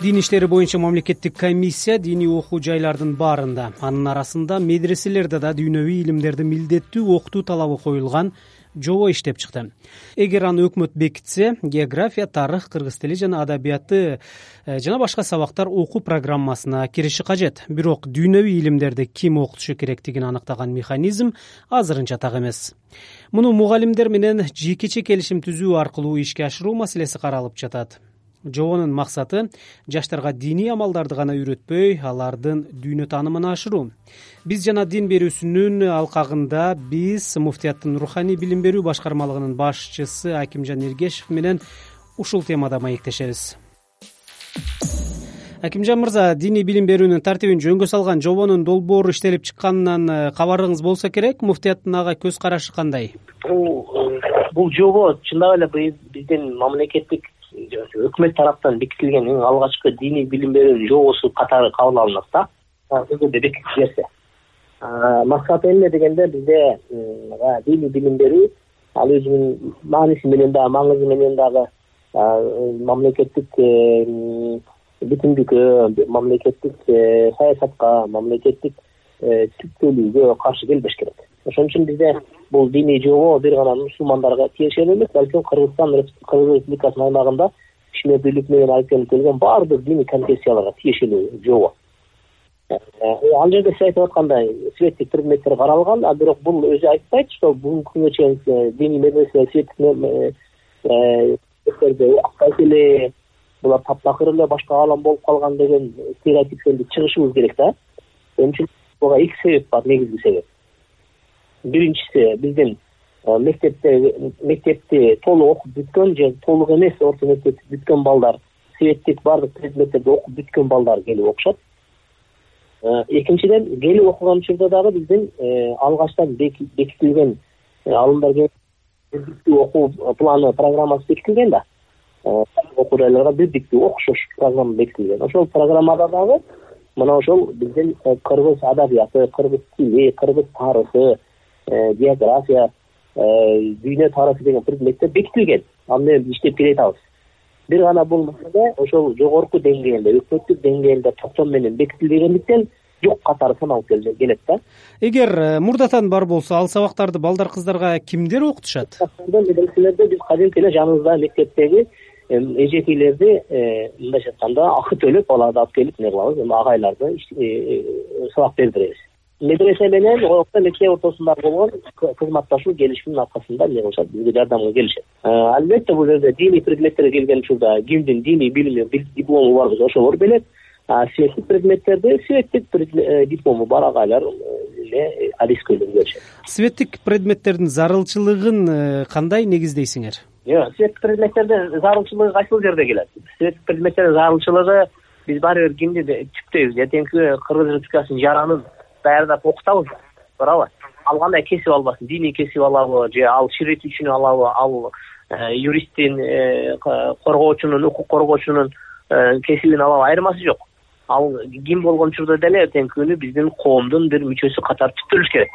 дин иштери боюнча мамлекеттик комиссия диний окуу жайлардын баарында. Анын арасында медреселерде да дүйнөвүй илимдерди милдеттүү окутуу талабы коюлган жобо иштеп чыкты. Эгер аны өкмөт бекитсе география тарых кыргыз тили жана адабияты э, жана башка сабактар окуу программасына кириши кажет. Бирок дүйнөвүй илимдерди ким окутушу керектигин аныктаган механизм азырынча так эмес. Муну мугалимдер менен жекече келишим түзүү аркылуу ишке ашыруу маселеси каралып жатат жобонун максаты жаштарга диний амалдарды гана үйрөтпөй алардын дүйнө таанымын ашыруу. Биз жана дин берүүсүнүн алкагында биз муфтияттын руханий билим берүү башкармалыгынын башчысы акимжан эргешев менен ушул темада маектешебиз. Акимжан мырза диний билим берүүнүн тартибин жөнгө салган жобонун долбоору иштелип чыкканынан э, кабарыңыз болсо керек муфтияттын ага көз карашы кандай? Бул э, бул жобо чындап эле биздин мамлекеттик өкмөт тараптан бекитилген эң алгачкы диний билим берүүнүн жобосу катары кабыл алынат да. Бекитип жиберсе максаты эмне дегенде бизде диний билим берүү ал өзүнүн мааниси менен дагы маңызы менен дагы мамлекеттик э, бүтүндүккө мамлекеттик э, саясатка мамлекеттик э, түптөлүүгө каршы келбеш керек. Ошон үчүн бизде бул диний жобо бир гана мусулмандарга тиешелүү эмес балким кыргызстан кыргыз республикасынын аймагында ишмердүүлүк менен алектенип келген баардык диний конфессияларга тиешелүү жобо э, ал жерде сиз айтып аткандай светтик предметтер каралган а бирок бул өзү айтпайт что бүгүнкү күнгө чейин диний медресе светтик э, акпайт эле булар таптакыр эле башка каалам болуп калган деген стереотиптерди чыгышыбыз керек да. Эмне үчүн буга эки себеп бар негизги себеп. Биринчиси биздин мектепте мектепти толук окуп бүткөн же толук эмес орто мектепти бүткөн балдар светтик баардык предметтерди окуп бүткөн балдар келип окушат э, экинчиден келип окуган учурда дагы биздин э, алгачтан бекитилген алымдар бирдиктүү окуу планы программасы бекитилген да. Окуу жайларга бирдиктүү окшош программа бекитилген. Ошол программада дагы мына ошол биздин кыргыз адабияты кыргыз тили кыргыз тарыхы Э, география э, дүйнө тарыхы деген предметтер бекитилген. Ал менен иштеп келе жатабыз бир гана бул маселе ошол жогорку деңгээлде өкмөттүк деңгээлде токтом менен бекитилбегендиктен жок катары саналып келет да. Эгер э, мурдатан бар болсо ал сабактарды балдар кыздарга кимдер окутушат? Медреселерде биз кадимки эле жаныбызда мектептеги эжекейлерди мындайча айтканда акы төлөп аларды алып келип эмне кылабыз? Эми агайларды сабак бердиребиз медресе менен орто мектеп ортосундагы болгон кызматташуу келишимдин аркасында эмне кылышат бизге жардамга келишет. Албетте бул жерде диний предметтерге келген учурда кимдин диний билими диплому бар болсо ошолор берет светтик предметтерди светтик э, диплому бар агайлар э, эле адискөйлөр беришет светтик предметтердин зарылчылыгын э, кандай негиздейсиңер? Жок светтик предметтердин зарылчылыгы кайсыл жерде келет? Светтик предметтердин зарылчылыгы биз баары бир кимди түптөйбүз эртеңки кыргыз республикасынын жаранын даярдап окутабыз туурабы ал кандай кесип албасын? Диний кесип алабы же ал ширетүүчүнү алабы ал э, юристтин э, коргоочунун укук коргоочунун э, кесибин алабы айырмасы жок. Ал ким болгон учурда деле эртеңки күнү биздин коомдун бир мүчөсү катары түптөлүш керек.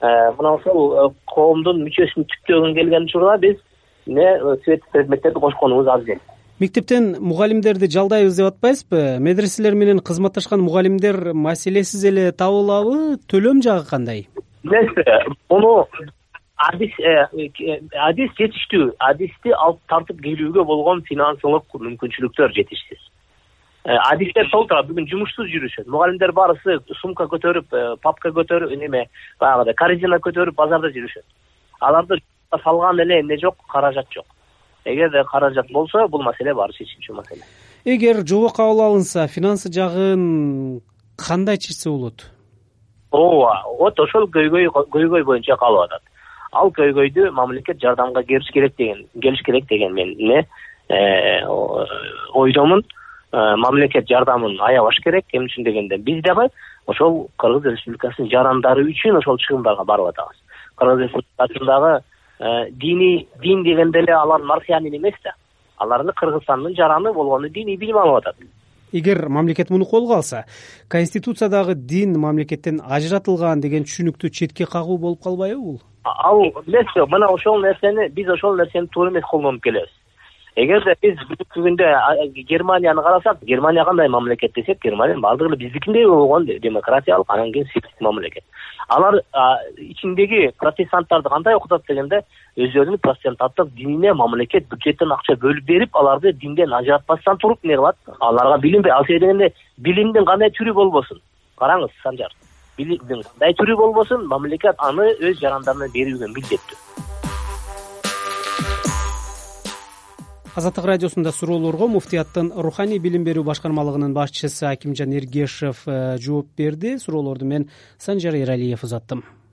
Мына ошол коомдун мүчөсүн түптөгүн келген учурда биз светтик предметтерди кошконубуз абзел мектептен мугалимдерди жалдайбыз деп атпайсызбы? Медреселер менен кызматташкан мугалимдер маселесиз эле табылабы төлөм жагы кандай? Билесизби муну адис э, адис жетиштүү адисти алып тартып келүүгө болгон финансылык мүмкүнчүлүктөр жетишсиз. Э, адистер толтура бүгүн жумушсуз жүрүшөт. Мугалимдер баарысы сумка көтөрүп э, папка көтөрүп неме баягыдай корзина көтөрүп базарда жүрүшөт. Аларды салган эле эмне жок каражат жок эгерде каражат болсо бул маселе баары чечилчү маселе. Эгер жобо кабыл алынса финансы жагын кандай чечсе болот? Ооба вот ошол көйгөй көйгөй боюнча калып атат. Ал көйгөйдү мамлекет жардамга келиш керек деген келиш керек деген мен эмне э, ойдомун. Э, мамлекет жардамын аябаш керек эмне үчүн дегенде биз дагы ошол кыргыз республикасынын жарандары үчүн ошол чыгымдарга барып атабыз. Кыргыз республикасындагы диний дин дегенде эле алар марсианин эмес да. Алар кыргызстандын жараны болгону диний билим алып атат. Эгер мамлекет муну колго алса конституциядагы дин мамлекеттен ажыратылган деген түшүнүктү четке кагуу болуп калбайбы бул? Ал билесизби мына ошол нерсени биз ошол нерсени туура эмес колдонуп келебиз эгерде биз бүгүнкү күндө германияны карасак германия кандай мамлекет десек германия баардыгы эле биздикиндей болгон демократиялык анан кийин светтик мамлекет. Алар ичиндеги протестанттарды кандай окутат дегенде өздөрүнүн протестанттык динине мамлекет бюджеттен акча бөлүп берип аларды динден ажыратпастан туруп эмне кылат? Аларга билим ал себептен дегенде билимдин кандай түрү болбосун? Караңыз санжар. Билимдин кандай түрү болбосун? Мамлекет аны өз жарандарына берүүгө милдеттүү азаттык радиосунда суроолорго муфтияттын руханий билим берүү башкармалыгынын башчысы акимжан эргешев э, жооп берди. Суроолорду мен санжар эралиев узаттым